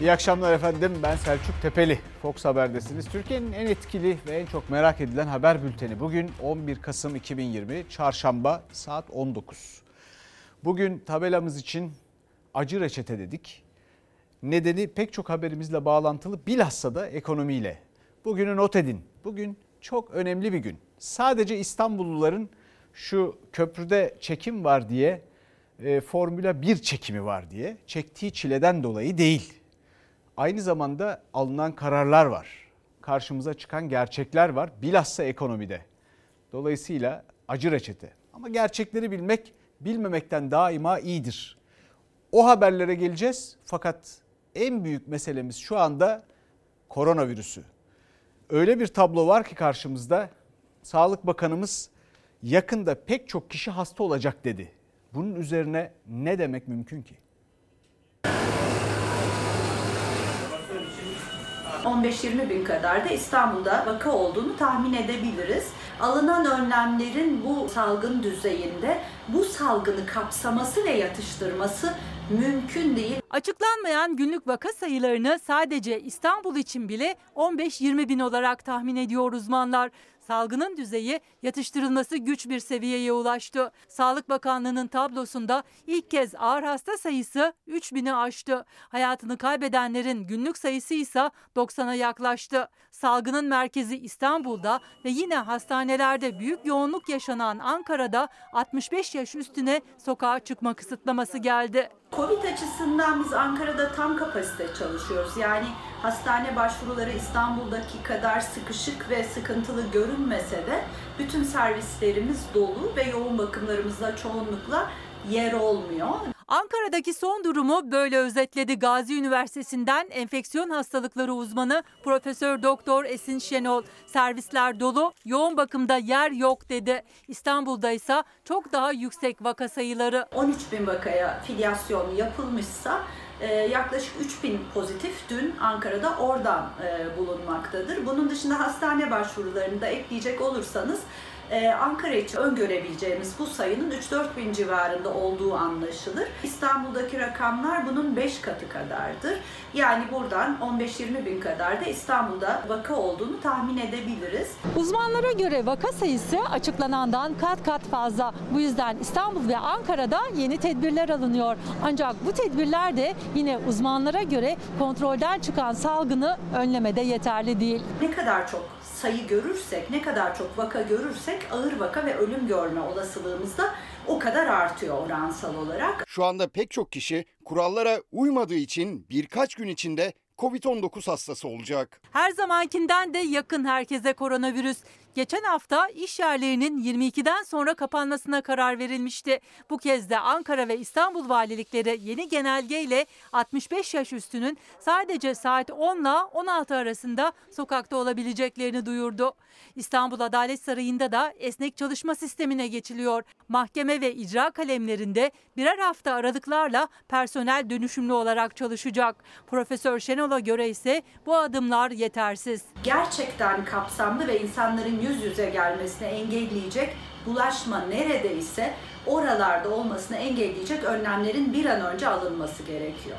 İyi akşamlar efendim. Ben Selçuk Tepeli. Fox Haber'desiniz. Türkiye'nin en etkili ve en çok merak edilen haber bülteni. Bugün 11 Kasım 2020 Çarşamba saat 19. Bugün tabelamız için acı reçete dedik. Nedeni pek çok haberimizle bağlantılı bilhassa da ekonomiyle. Bugünü not edin. Bugün çok önemli bir gün. Sadece İstanbulluların şu köprüde çekim var diye e, Formula 1 çekimi var diye çektiği çileden dolayı değil aynı zamanda alınan kararlar var. Karşımıza çıkan gerçekler var bilhassa ekonomide. Dolayısıyla acı reçete. Ama gerçekleri bilmek bilmemekten daima iyidir. O haberlere geleceğiz fakat en büyük meselemiz şu anda koronavirüsü. Öyle bir tablo var ki karşımızda Sağlık Bakanımız yakında pek çok kişi hasta olacak dedi. Bunun üzerine ne demek mümkün ki? 15-20 bin kadar da İstanbul'da vaka olduğunu tahmin edebiliriz. Alınan önlemlerin bu salgın düzeyinde bu salgını kapsaması ve yatıştırması mümkün değil. Açıklanmayan günlük vaka sayılarını sadece İstanbul için bile 15-20 bin olarak tahmin ediyor uzmanlar salgının düzeyi yatıştırılması güç bir seviyeye ulaştı. Sağlık Bakanlığı'nın tablosunda ilk kez ağır hasta sayısı 3000'i aştı. Hayatını kaybedenlerin günlük sayısı ise 90'a yaklaştı. Salgının merkezi İstanbul'da ve yine hastanelerde büyük yoğunluk yaşanan Ankara'da 65 yaş üstüne sokağa çıkma kısıtlaması geldi. Covid açısından biz Ankara'da tam kapasite çalışıyoruz. Yani hastane başvuruları İstanbul'daki kadar sıkışık ve sıkıntılı görünmese de bütün servislerimiz dolu ve yoğun bakımlarımızda çoğunlukla yer olmuyor. Ankara'daki son durumu böyle özetledi Gazi Üniversitesi'nden enfeksiyon hastalıkları uzmanı Profesör Doktor Esin Şenol. Servisler dolu, yoğun bakımda yer yok dedi. İstanbul'da ise çok daha yüksek vaka sayıları. 13 bin vakaya filyasyon yapılmışsa e, yaklaşık 3 bin pozitif dün Ankara'da oradan e, bulunmaktadır. Bunun dışında hastane başvurularını da ekleyecek olursanız ee, Ankara için öngörebileceğimiz bu sayının 3-4 bin civarında olduğu anlaşılır. İstanbul'daki rakamlar bunun 5 katı kadardır. Yani buradan 15-20 bin kadar da İstanbul'da vaka olduğunu tahmin edebiliriz. Uzmanlara göre vaka sayısı açıklanandan kat kat fazla. Bu yüzden İstanbul ve Ankara'da yeni tedbirler alınıyor. Ancak bu tedbirler de yine uzmanlara göre kontrolden çıkan salgını önlemede yeterli değil. Ne kadar çok sayı görürsek, ne kadar çok vaka görürsek ağır vaka ve ölüm görme olasılığımız da o kadar artıyor oransal olarak. Şu anda pek çok kişi kurallara uymadığı için birkaç gün içinde Covid-19 hastası olacak. Her zamankinden de yakın herkese koronavirüs. Geçen hafta iş yerlerinin 22'den sonra kapanmasına karar verilmişti. Bu kez de Ankara ve İstanbul valilikleri yeni genelgeyle 65 yaş üstünün sadece saat 10 ile 16 arasında sokakta olabileceklerini duyurdu. İstanbul Adalet Sarayı'nda da esnek çalışma sistemine geçiliyor. Mahkeme ve icra kalemlerinde birer hafta aralıklarla personel dönüşümlü olarak çalışacak. Profesör Şenol'a göre ise bu adımlar yetersiz. Gerçekten kapsamlı ve insanların yüz yüze gelmesini engelleyecek bulaşma neredeyse oralarda olmasını engelleyecek önlemlerin bir an önce alınması gerekiyor.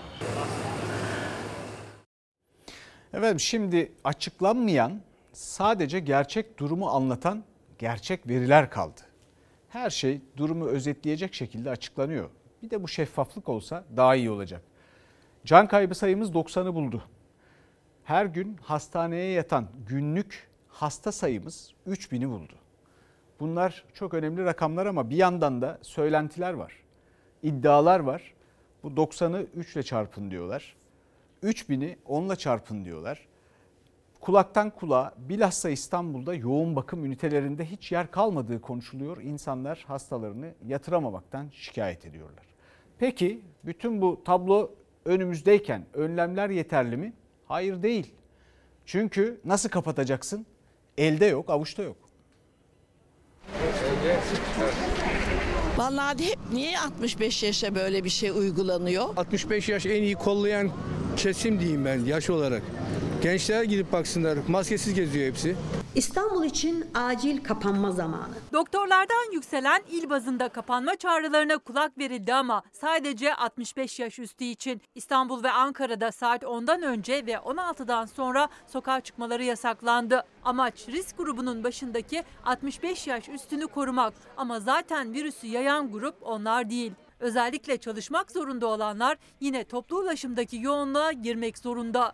Evet şimdi açıklanmayan sadece gerçek durumu anlatan gerçek veriler kaldı. Her şey durumu özetleyecek şekilde açıklanıyor. Bir de bu şeffaflık olsa daha iyi olacak. Can kaybı sayımız 90'ı buldu. Her gün hastaneye yatan günlük hasta sayımız 3000'i buldu. Bunlar çok önemli rakamlar ama bir yandan da söylentiler var. İddialar var. Bu 90'ı 3 ile çarpın diyorlar. 3000'i 10 ile çarpın diyorlar. Kulaktan kulağa bilhassa İstanbul'da yoğun bakım ünitelerinde hiç yer kalmadığı konuşuluyor. İnsanlar hastalarını yatıramamaktan şikayet ediyorlar. Peki bütün bu tablo önümüzdeyken önlemler yeterli mi? Hayır değil. Çünkü nasıl kapatacaksın? Elde yok, avuçta yok. Vallahi hep niye 65 yaşa böyle bir şey uygulanıyor? 65 yaş en iyi kollayan kesim diyeyim ben yaş olarak. Gençler gidip baksınlar. Maskesiz geziyor hepsi. İstanbul için acil kapanma zamanı. Doktorlardan yükselen il bazında kapanma çağrılarına kulak verildi ama sadece 65 yaş üstü için. İstanbul ve Ankara'da saat 10'dan önce ve 16'dan sonra sokağa çıkmaları yasaklandı. Amaç risk grubunun başındaki 65 yaş üstünü korumak ama zaten virüsü yayan grup onlar değil. Özellikle çalışmak zorunda olanlar yine toplu ulaşımdaki yoğunluğa girmek zorunda.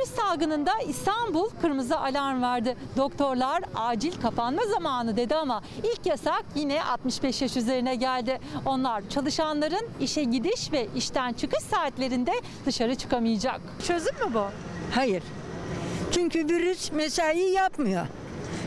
Koronavirüs salgınında İstanbul kırmızı alarm verdi. Doktorlar acil kapanma zamanı dedi ama ilk yasak yine 65 yaş üzerine geldi. Onlar çalışanların işe gidiş ve işten çıkış saatlerinde dışarı çıkamayacak. Çözüm mü bu? Hayır. Çünkü virüs mesai yapmıyor.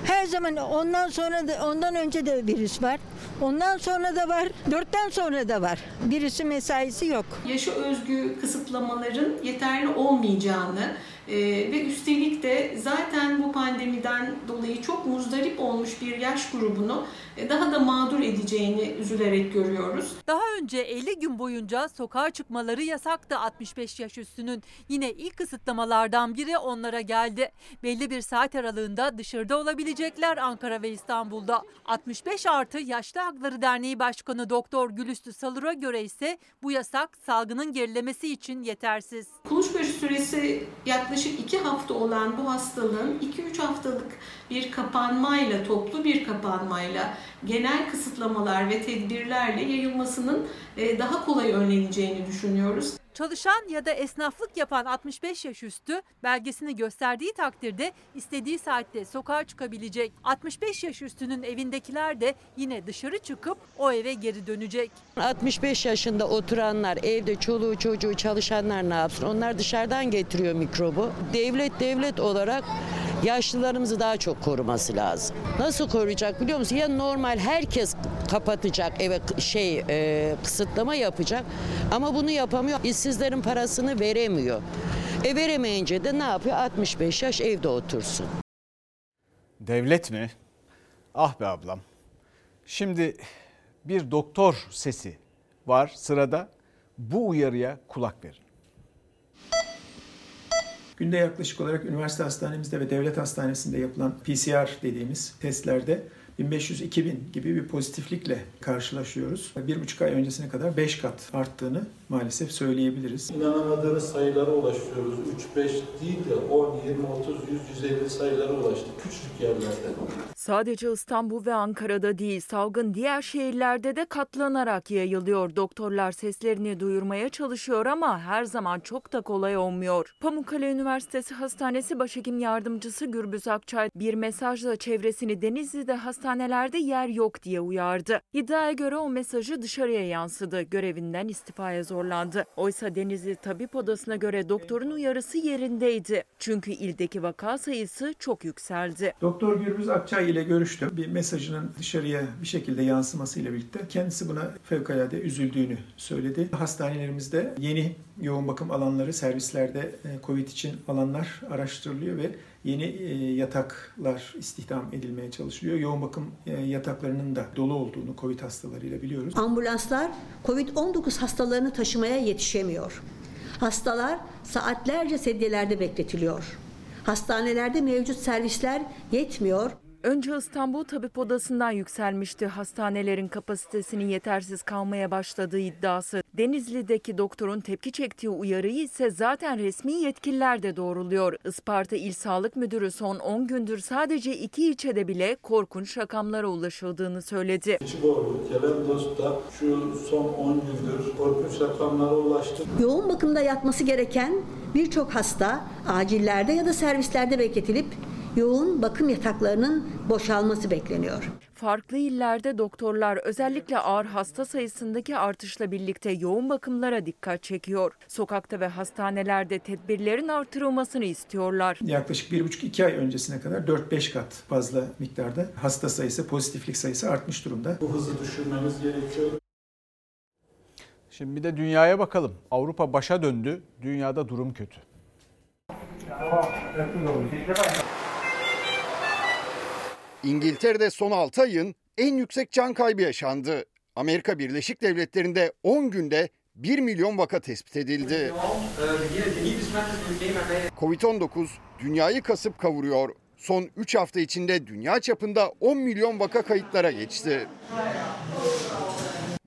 Her zaman ondan sonra da ondan önce de virüs var. Ondan sonra da var. Dörtten sonra da var. Virüsün mesaisi yok. yaşa özgü kısıtlamaların yeterli olmayacağını e, ve üstelik de zaten bu pandemiden dolayı çok muzdarip olmuş bir yaş grubunu e, daha da mağdur edeceğini üzülerek görüyoruz. Daha önce 50 gün boyunca sokağa çıkmaları yasaktı 65 yaş üstünün. Yine ilk kısıtlamalardan biri onlara geldi. Belli bir saat aralığında dışarıda olabilecekler Ankara ve İstanbul'da. 65 artı Yaşlı Hakları Derneği Başkanı Doktor Gülüstü Salur'a göre ise bu yasak salgının gerilemesi için yetersiz. Kuluçka süresi yaklaşık 2 hafta olan bu hastalığın 2-3 haftalık bir kapanmayla, toplu bir kapanmayla, genel kısıtlamalar ve tedbirlerle yayılmasının e, daha kolay önleneceğini düşünüyoruz. Çalışan ya da esnaflık yapan 65 yaş üstü belgesini gösterdiği takdirde istediği saatte sokağa çıkabilecek. 65 yaş üstünün evindekiler de yine dışarı çıkıp o eve geri dönecek. 65 yaşında oturanlar, evde çoluğu çocuğu çalışanlar ne yapsın? Onlar dışarıdan getiriyor mikrobu. Devlet devlet olarak yaşlılarımızı daha çok koruması lazım. Nasıl koruyacak biliyor musun? Ya normal herkes kapatacak eve şey e, kısıtlama yapacak ama bunu yapamıyor. İşsizlerin parasını veremiyor. E veremeyince de ne yapıyor? 65 yaş evde otursun. Devlet mi? Ah be ablam. Şimdi bir doktor sesi var sırada. Bu uyarıya kulak verin. Günde yaklaşık olarak üniversite hastanemizde ve devlet hastanesinde yapılan PCR dediğimiz testlerde 1500-2000 gibi bir pozitiflikle karşılaşıyoruz. Bir buçuk ay öncesine kadar 5 kat arttığını maalesef söyleyebiliriz. İnanamadığımız sayılara ulaşıyoruz. 3-5 değil de 10, 20, 30, 100, 150 sayılara ulaştık. Küçücük yerlerde. Sadece İstanbul ve Ankara'da değil, salgın diğer şehirlerde de katlanarak yayılıyor. Doktorlar seslerini duyurmaya çalışıyor ama her zaman çok da kolay olmuyor. Pamukkale Üniversitesi Hastanesi Başhekim Yardımcısı Gürbüz Akçay bir mesajla çevresini Denizli'de hastanelerde yer yok diye uyardı. İddiaya göre o mesajı dışarıya yansıdı. Görevinden istifaya zorlandı. Oysa Denizli Tabip Odası'na göre doktorun uyarısı yerindeydi. Çünkü ildeki vaka sayısı çok yükseldi. Doktor Gürbüz Akçay ile görüştüm. Bir mesajının dışarıya bir şekilde yansımasıyla birlikte kendisi buna fevkalade üzüldüğünü söyledi. Hastanelerimizde yeni yoğun bakım alanları, servislerde e, COVID için alanlar araştırılıyor ve yeni e, yataklar istihdam edilmeye çalışılıyor. Yoğun bakım e, yataklarının da dolu olduğunu COVID hastalarıyla biliyoruz. Ambulanslar COVID-19 hastalarını taşımaya yetişemiyor. Hastalar saatlerce sedyelerde bekletiliyor. Hastanelerde mevcut servisler yetmiyor. Önce İstanbul Tabip Odası'ndan yükselmişti hastanelerin kapasitesinin yetersiz kalmaya başladığı iddiası. Denizli'deki doktorun tepki çektiği uyarıyı ise zaten resmi yetkililer de doğruluyor. Isparta İl Sağlık Müdürü son 10 gündür sadece iki ilçede bile korkunç rakamlara ulaşıldığını söyledi. Çiboğlu, Kelendos'ta şu son 10 gündür korkunç rakamlara ulaştık. Yoğun bakımda yatması gereken birçok hasta acillerde ya da servislerde bekletilip yoğun bakım yataklarının boşalması bekleniyor. Farklı illerde doktorlar özellikle ağır hasta sayısındaki artışla birlikte yoğun bakımlara dikkat çekiyor. Sokakta ve hastanelerde tedbirlerin artırılmasını istiyorlar. Yaklaşık 1,5-2 ay öncesine kadar 4-5 kat fazla miktarda hasta sayısı, pozitiflik sayısı artmış durumda. Bu hızı düşürmemiz gerekiyor. Şimdi bir de dünyaya bakalım. Avrupa başa döndü. Dünyada durum kötü. İngiltere'de son 6 ayın en yüksek can kaybı yaşandı. Amerika Birleşik Devletleri'nde 10 günde 1 milyon vaka tespit edildi. Covid-19 dünyayı kasıp kavuruyor. Son 3 hafta içinde dünya çapında 10 milyon vaka kayıtlara geçti.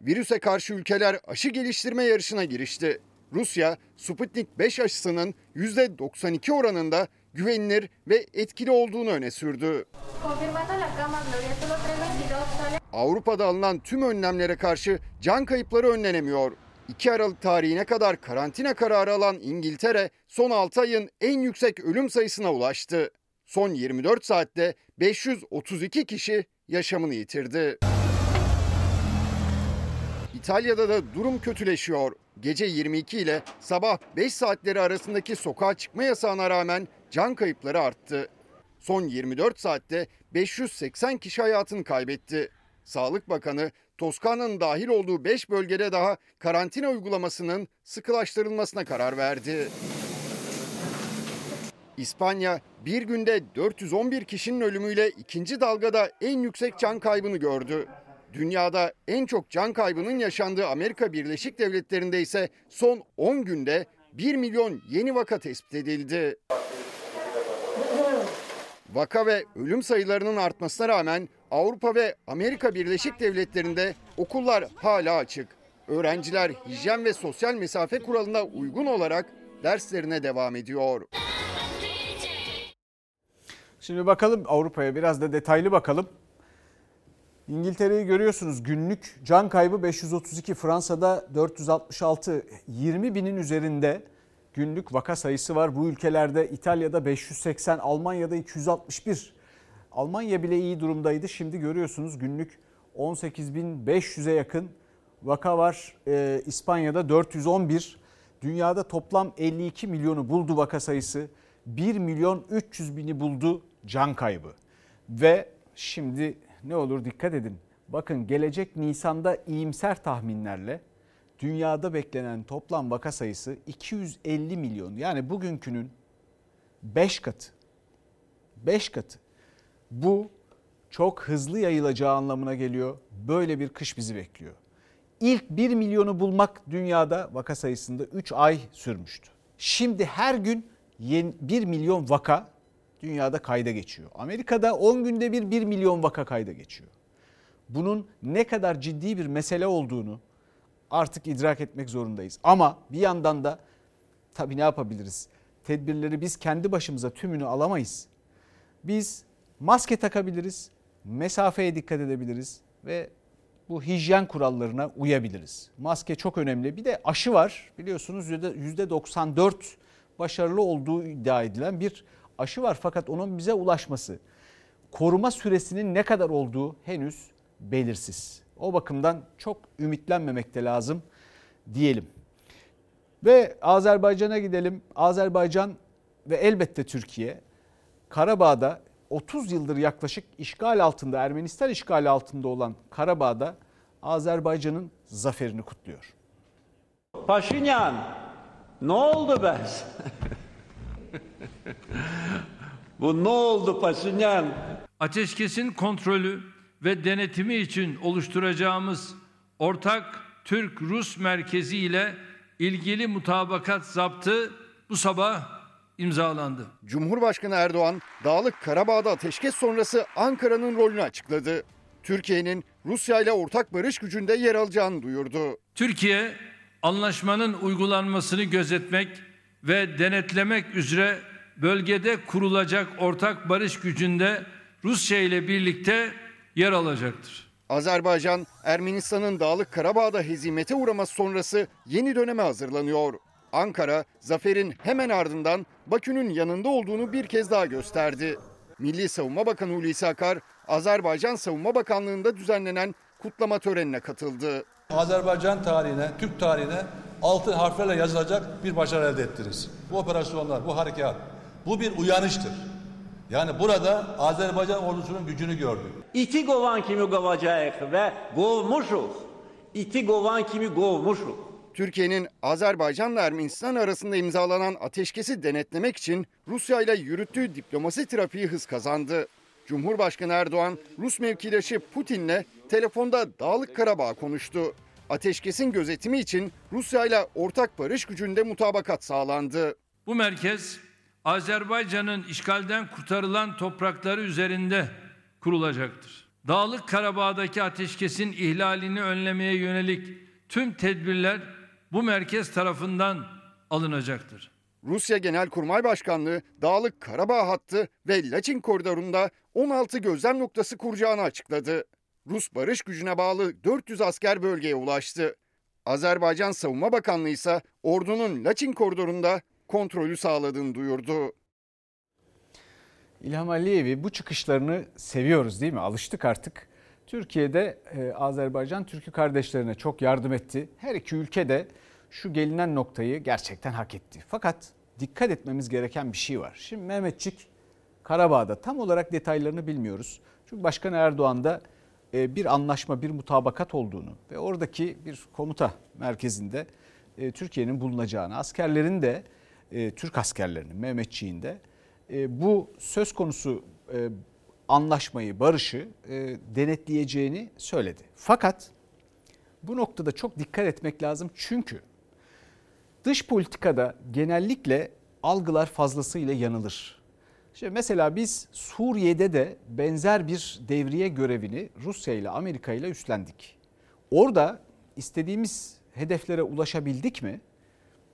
Virüse karşı ülkeler aşı geliştirme yarışına girişti. Rusya, Sputnik 5 aşısının %92 oranında güvenilir ve etkili olduğunu öne sürdü. Avrupa'da alınan tüm önlemlere karşı can kayıpları önlenemiyor. 2 Aralık tarihine kadar karantina kararı alan İngiltere son 6 ayın en yüksek ölüm sayısına ulaştı. Son 24 saatte 532 kişi yaşamını yitirdi. İtalya'da da durum kötüleşiyor. Gece 22 ile sabah 5 saatleri arasındaki sokağa çıkma yasağına rağmen can kayıpları arttı. Son 24 saatte 580 kişi hayatını kaybetti. Sağlık Bakanı Toskana'nın dahil olduğu 5 bölgede daha karantina uygulamasının sıkılaştırılmasına karar verdi. İspanya bir günde 411 kişinin ölümüyle ikinci dalgada en yüksek can kaybını gördü. Dünyada en çok can kaybının yaşandığı Amerika Birleşik Devletleri'nde ise son 10 günde 1 milyon yeni vaka tespit edildi. Vaka ve ölüm sayılarının artmasına rağmen Avrupa ve Amerika Birleşik Devletleri'nde okullar hala açık. Öğrenciler hijyen ve sosyal mesafe kuralına uygun olarak derslerine devam ediyor. Şimdi bakalım Avrupa'ya biraz da detaylı bakalım. İngiltere'yi görüyorsunuz günlük can kaybı 532 Fransa'da 466 20 binin üzerinde günlük vaka sayısı var. Bu ülkelerde İtalya'da 580 Almanya'da 261 Almanya bile iyi durumdaydı. Şimdi görüyorsunuz günlük 18.500'e yakın vaka var. Ee, İspanya'da 411 dünyada toplam 52 milyonu buldu vaka sayısı. 1 milyon 300 bini buldu can kaybı. Ve şimdi ne olur dikkat edin. Bakın gelecek Nisan'da iyimser tahminlerle dünyada beklenen toplam vaka sayısı 250 milyon. Yani bugünkünün 5 katı. 5 katı. Bu çok hızlı yayılacağı anlamına geliyor. Böyle bir kış bizi bekliyor. İlk 1 milyonu bulmak dünyada vaka sayısında 3 ay sürmüştü. Şimdi her gün 1 milyon vaka dünyada kayda geçiyor. Amerika'da 10 günde bir 1 milyon vaka kayda geçiyor. Bunun ne kadar ciddi bir mesele olduğunu artık idrak etmek zorundayız. Ama bir yandan da tabii ne yapabiliriz? Tedbirleri biz kendi başımıza tümünü alamayız. Biz maske takabiliriz, mesafeye dikkat edebiliriz ve bu hijyen kurallarına uyabiliriz. Maske çok önemli. Bir de aşı var biliyorsunuz %94 başarılı olduğu iddia edilen bir aşı var fakat onun bize ulaşması, koruma süresinin ne kadar olduğu henüz belirsiz. O bakımdan çok ümitlenmemek de lazım diyelim. Ve Azerbaycan'a gidelim. Azerbaycan ve elbette Türkiye Karabağ'da 30 yıldır yaklaşık işgal altında, Ermenistan işgali altında olan Karabağ'da Azerbaycan'ın zaferini kutluyor. Paşinyan ne oldu be? Bu ne oldu Paşinyan? Ateşkesin kontrolü ve denetimi için oluşturacağımız ortak Türk-Rus merkezi ile ilgili mutabakat zaptı bu sabah imzalandı. Cumhurbaşkanı Erdoğan, Dağlık Karabağ'da ateşkes sonrası Ankara'nın rolünü açıkladı. Türkiye'nin Rusya ile ortak barış gücünde yer alacağını duyurdu. Türkiye, anlaşmanın uygulanmasını gözetmek ve denetlemek üzere bölgede kurulacak ortak barış gücünde Rusya ile birlikte yer alacaktır. Azerbaycan, Ermenistan'ın Dağlık Karabağ'da hezimete uğraması sonrası yeni döneme hazırlanıyor. Ankara, zaferin hemen ardından Bakü'nün yanında olduğunu bir kez daha gösterdi. Milli Savunma Bakanı Hulusi Akar, Azerbaycan Savunma Bakanlığı'nda düzenlenen kutlama törenine katıldı. Azerbaycan tarihine, Türk tarihine altın harflerle yazılacak bir başarı elde ettiniz. Bu operasyonlar, bu harekat, bu bir uyanıştır. Yani burada Azerbaycan ordusunun gücünü gördük. İti qovan kimi qovacağıq ve qovmuşuq. İti qovan kimi qovmuşuq. Türkiye'nin Azerbaycan'la Ermenistan arasında imzalanan ateşkesi denetlemek için Rusya ile yürüttüğü diplomasi trafiği hız kazandı. Cumhurbaşkanı Erdoğan, Rus mevkidaşı Putin'le telefonda Dağlık Karabağ konuştu. ateşkesin gözetimi için Rusya ile ortak barış gücünde mutabakat sağlandı. Bu merkez Azerbaycan'ın işgalden kurtarılan toprakları üzerinde kurulacaktır. Dağlık Karabağ'daki ateşkesin ihlalini önlemeye yönelik tüm tedbirler bu merkez tarafından alınacaktır. Rusya Genelkurmay Başkanlığı Dağlık Karabağ hattı ve Laçin koridorunda 16 gözlem noktası kuracağını açıkladı. Rus barış gücüne bağlı 400 asker bölgeye ulaştı. Azerbaycan Savunma Bakanlığı ise ordunun Laçin koridorunda kontrolü sağladığını duyurdu. İlham Aliyev'i bu çıkışlarını seviyoruz değil mi? Alıştık artık. Türkiye'de e, Azerbaycan Türk'ü kardeşlerine çok yardım etti. Her iki ülke de şu gelinen noktayı gerçekten hak etti. Fakat dikkat etmemiz gereken bir şey var. Şimdi Mehmetçik Karabağ'da tam olarak detaylarını bilmiyoruz. Çünkü Başkan Erdoğan da e, bir anlaşma, bir mutabakat olduğunu ve oradaki bir komuta merkezinde e, Türkiye'nin bulunacağını, askerlerin de e, Türk askerlerinin Mehmetçiğin de bu söz konusu anlaşmayı, barışı denetleyeceğini söyledi. Fakat bu noktada çok dikkat etmek lazım çünkü dış politikada genellikle algılar fazlasıyla yanılır. İşte mesela biz Suriye'de de benzer bir devriye görevini Rusya ile Amerika ile üstlendik. Orada istediğimiz hedeflere ulaşabildik mi?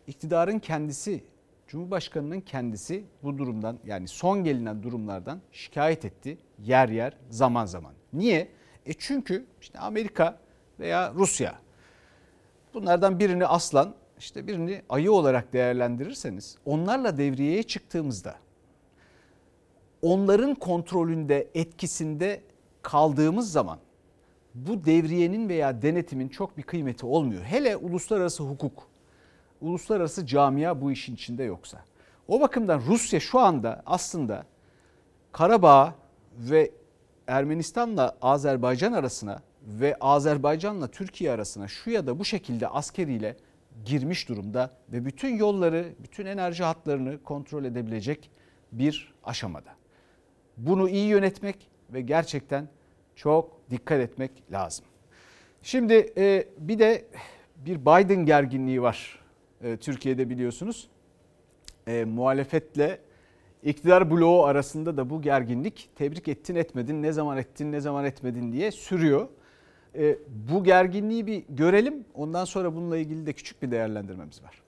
İktidarın kendisi, Cumhurbaşkanının kendisi bu durumdan yani son gelinen durumlardan şikayet etti yer yer zaman zaman. Niye? E çünkü işte Amerika veya Rusya bunlardan birini aslan işte birini ayı olarak değerlendirirseniz onlarla devriyeye çıktığımızda onların kontrolünde, etkisinde kaldığımız zaman bu devriyenin veya denetimin çok bir kıymeti olmuyor. Hele uluslararası hukuk, uluslararası camia bu işin içinde yoksa. O bakımdan Rusya şu anda aslında Karabağ ve Ermenistan'la Azerbaycan arasına ve Azerbaycan'la Türkiye arasına şu ya da bu şekilde askeriyle girmiş durumda ve bütün yolları, bütün enerji hatlarını kontrol edebilecek bir aşamada. Bunu iyi yönetmek ve gerçekten çok dikkat etmek lazım. Şimdi e, bir de bir Biden gerginliği var e, Türkiye'de biliyorsunuz. E, muhalefetle iktidar bloğu arasında da bu gerginlik tebrik ettin etmedin, ne zaman ettin ne zaman etmedin diye sürüyor. E, bu gerginliği bir görelim ondan sonra bununla ilgili de küçük bir değerlendirmemiz var.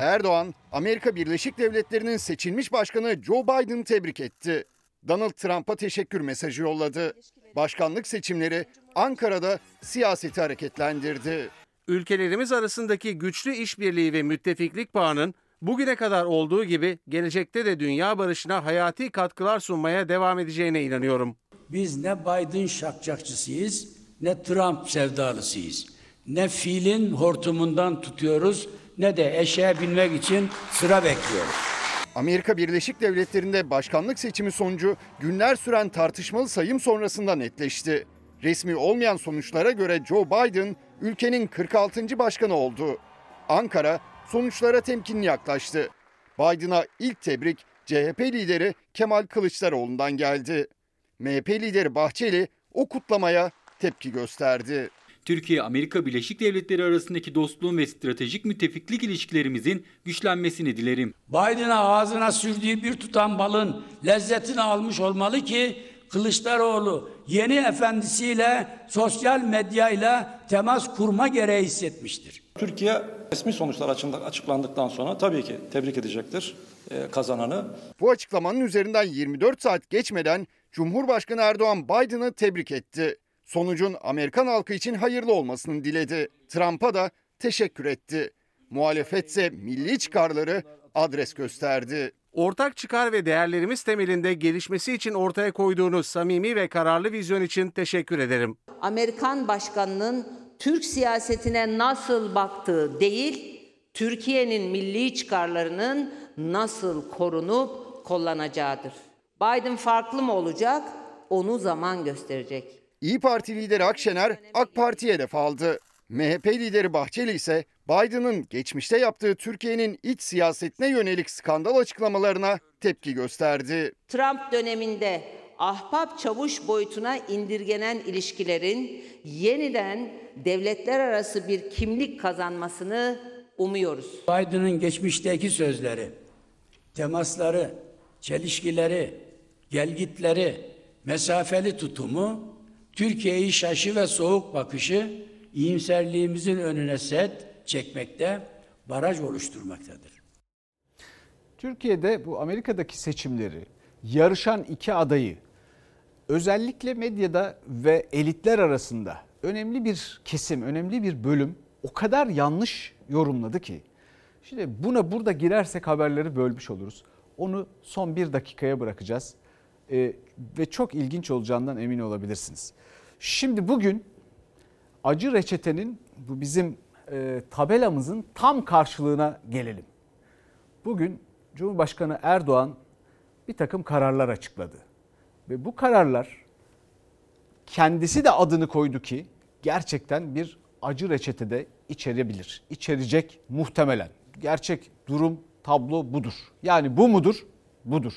Erdoğan, Amerika Birleşik Devletleri'nin seçilmiş başkanı Joe Biden'ı tebrik etti. Donald Trump'a teşekkür mesajı yolladı. Başkanlık seçimleri Ankara'da siyaseti hareketlendirdi. Ülkelerimiz arasındaki güçlü işbirliği ve müttefiklik bağının bugüne kadar olduğu gibi gelecekte de dünya barışına hayati katkılar sunmaya devam edeceğine inanıyorum. Biz ne Biden şakçakçısıyız ne Trump sevdalısıyız. Ne filin hortumundan tutuyoruz ne de eşeğe binmek için sıra bekliyoruz. Amerika Birleşik Devletleri'nde başkanlık seçimi sonucu günler süren tartışmalı sayım sonrasında netleşti. Resmi olmayan sonuçlara göre Joe Biden ülkenin 46. başkanı oldu. Ankara sonuçlara temkinli yaklaştı. Biden'a ilk tebrik CHP lideri Kemal Kılıçdaroğlu'ndan geldi. MHP lideri Bahçeli o kutlamaya tepki gösterdi. Türkiye-Amerika Birleşik Devletleri arasındaki dostluğun ve stratejik müttefiklik ilişkilerimizin güçlenmesini dilerim. Biden'a ağzına sürdüğü bir tutam balın lezzetini almış olmalı ki Kılıçdaroğlu yeni efendisiyle sosyal medyayla temas kurma gereği hissetmiştir. Türkiye resmi sonuçlar açıklandıktan sonra tabii ki tebrik edecektir e, kazananı. Bu açıklamanın üzerinden 24 saat geçmeden Cumhurbaşkanı Erdoğan Biden'ı tebrik etti. Sonucun Amerikan halkı için hayırlı olmasını diledi. Trump'a da teşekkür etti. Muhalefetse milli çıkarları adres gösterdi. Ortak çıkar ve değerlerimiz temelinde gelişmesi için ortaya koyduğunuz samimi ve kararlı vizyon için teşekkür ederim. Amerikan başkanının Türk siyasetine nasıl baktığı değil, Türkiye'nin milli çıkarlarının nasıl korunup kullanacağıdır. Biden farklı mı olacak? Onu zaman gösterecek. İyi Parti lideri Akşener AK Parti'ye hedef aldı. MHP lideri Bahçeli ise Biden'ın geçmişte yaptığı Türkiye'nin iç siyasetine yönelik skandal açıklamalarına tepki gösterdi. Trump döneminde ahbap çavuş boyutuna indirgenen ilişkilerin yeniden devletler arası bir kimlik kazanmasını umuyoruz. Biden'ın geçmişteki sözleri, temasları, çelişkileri, gelgitleri, mesafeli tutumu, Türkiye'yi şaşı ve soğuk bakışı iyimserliğimizin önüne set çekmekte, baraj oluşturmaktadır. Türkiye'de bu Amerika'daki seçimleri yarışan iki adayı özellikle medyada ve elitler arasında önemli bir kesim, önemli bir bölüm o kadar yanlış yorumladı ki. Şimdi buna burada girersek haberleri bölmüş oluruz. Onu son bir dakikaya bırakacağız. Ee, ve çok ilginç olacağından emin olabilirsiniz. Şimdi bugün acı reçetenin bu bizim e, tabelamızın tam karşılığına gelelim. Bugün Cumhurbaşkanı Erdoğan bir takım kararlar açıkladı. Ve bu kararlar kendisi de adını koydu ki gerçekten bir acı reçetede içerebilir. İçerecek muhtemelen. Gerçek durum tablo budur. Yani bu mudur? Budur.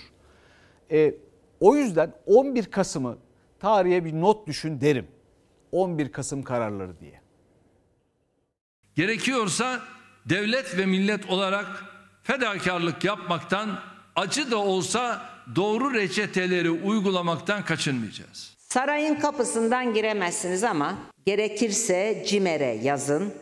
E, o yüzden 11 Kasım'ı tarihe bir not düşün derim. 11 Kasım kararları diye. Gerekiyorsa devlet ve millet olarak fedakarlık yapmaktan acı da olsa doğru reçeteleri uygulamaktan kaçınmayacağız. Sarayın kapısından giremezsiniz ama gerekirse CİMER'e yazın.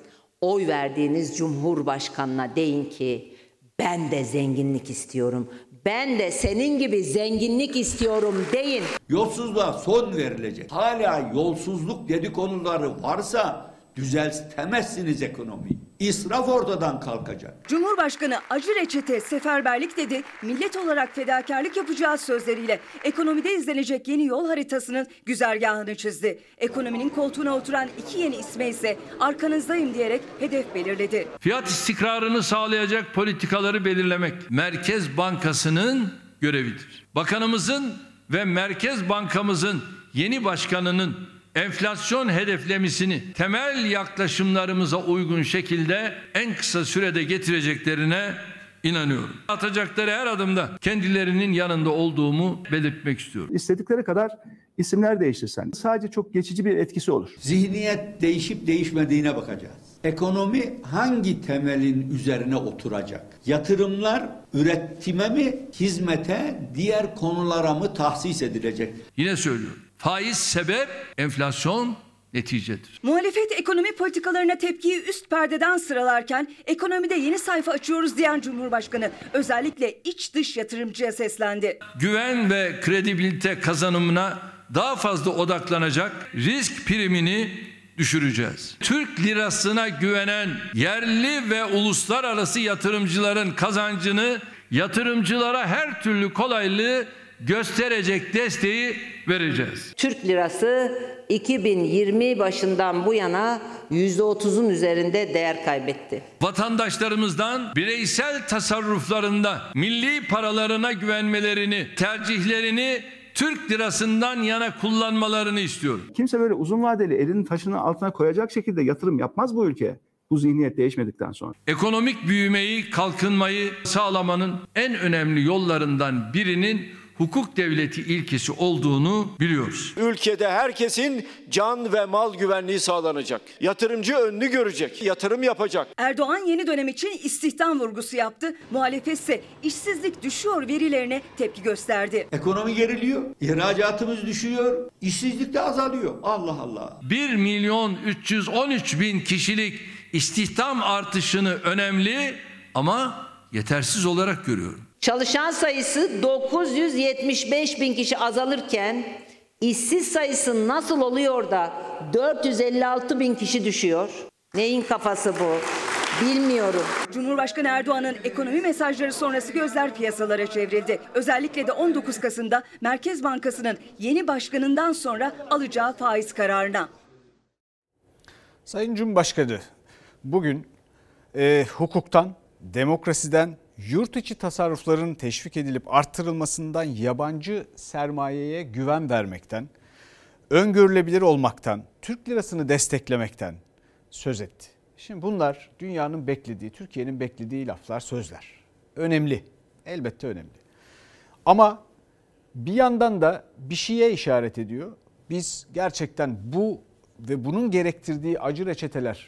Oy verdiğiniz Cumhurbaşkanına deyin ki ben de zenginlik istiyorum. Ben de senin gibi zenginlik istiyorum deyin. Yolsuzluğa son verilecek. Hala yolsuzluk dedikoduları varsa düzeltemezsiniz ekonomiyi. İsraf ortadan kalkacak. Cumhurbaşkanı acı reçete seferberlik dedi. Millet olarak fedakarlık yapacağız sözleriyle ekonomide izlenecek yeni yol haritasının güzergahını çizdi. Ekonominin koltuğuna oturan iki yeni isme ise arkanızdayım diyerek hedef belirledi. Fiyat istikrarını sağlayacak politikaları belirlemek Merkez Bankası'nın görevidir. Bakanımızın ve Merkez Bankamızın yeni başkanının enflasyon hedeflemisini temel yaklaşımlarımıza uygun şekilde en kısa sürede getireceklerine inanıyorum. Atacakları her adımda kendilerinin yanında olduğumu belirtmek istiyorum. İstedikleri kadar isimler değiştirsen sadece çok geçici bir etkisi olur. Zihniyet değişip değişmediğine bakacağız. Ekonomi hangi temelin üzerine oturacak? Yatırımlar üretime mi, hizmete, diğer konulara mı tahsis edilecek? Yine söylüyorum. Faiz sebep, enflasyon neticedir. Muhalefet ekonomi politikalarına tepkiyi üst perdeden sıralarken ekonomide yeni sayfa açıyoruz diyen Cumhurbaşkanı özellikle iç dış yatırımcıya seslendi. Güven ve kredibilite kazanımına daha fazla odaklanacak risk primini düşüreceğiz. Türk lirasına güvenen yerli ve uluslararası yatırımcıların kazancını yatırımcılara her türlü kolaylığı gösterecek desteği vereceğiz. Türk lirası 2020 başından bu yana %30'un üzerinde değer kaybetti. Vatandaşlarımızdan bireysel tasarruflarında milli paralarına güvenmelerini, tercihlerini Türk lirasından yana kullanmalarını istiyorum. Kimse böyle uzun vadeli elinin taşının altına koyacak şekilde yatırım yapmaz bu ülke. Bu zihniyet değişmedikten sonra. Ekonomik büyümeyi, kalkınmayı sağlamanın en önemli yollarından birinin hukuk devleti ilkesi olduğunu biliyoruz. Ülkede herkesin can ve mal güvenliği sağlanacak. Yatırımcı önünü görecek, yatırım yapacak. Erdoğan yeni dönem için istihdam vurgusu yaptı. Muhalefet ise işsizlik düşüyor verilerine tepki gösterdi. Ekonomi geriliyor, ihracatımız düşüyor, işsizlik de azalıyor. Allah Allah. 1 milyon 313 bin kişilik istihdam artışını önemli ama yetersiz olarak görüyorum. Çalışan sayısı 975 bin kişi azalırken işsiz sayısı nasıl oluyor da 456 bin kişi düşüyor? Neyin kafası bu? Bilmiyorum. Cumhurbaşkanı Erdoğan'ın ekonomi mesajları sonrası gözler piyasalara çevrildi. Özellikle de 19 Kasım'da Merkez Bankası'nın yeni başkanından sonra alacağı faiz kararına. Sayın Cumhurbaşkanı bugün e, hukuktan, demokrasiden, yurt içi tasarrufların teşvik edilip arttırılmasından yabancı sermayeye güven vermekten, öngörülebilir olmaktan, Türk lirasını desteklemekten söz etti. Şimdi bunlar dünyanın beklediği, Türkiye'nin beklediği laflar, sözler. Önemli, elbette önemli. Ama Bir yandan da bir şeye işaret ediyor. Biz gerçekten bu ve bunun gerektirdiği acı reçeteler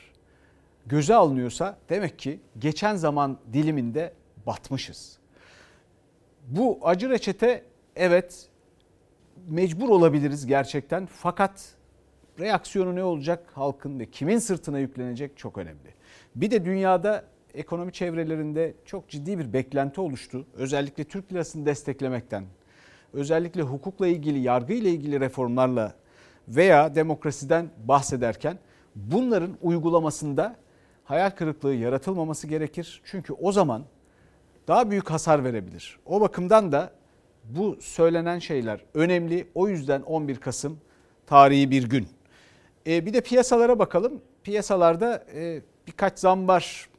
göze alınıyorsa demek ki geçen zaman diliminde batmışız. Bu acı reçete evet mecbur olabiliriz gerçekten fakat reaksiyonu ne olacak halkın ve kimin sırtına yüklenecek çok önemli. Bir de dünyada ekonomi çevrelerinde çok ciddi bir beklenti oluştu. Özellikle Türk lirasını desteklemekten, özellikle hukukla ilgili, yargı ile ilgili reformlarla veya demokrasiden bahsederken bunların uygulamasında hayal kırıklığı yaratılmaması gerekir. Çünkü o zaman daha büyük hasar verebilir. O bakımdan da bu söylenen şeyler önemli. O yüzden 11 Kasım tarihi bir gün. E, bir de piyasalara bakalım. Piyasalarda e, birkaç zam var.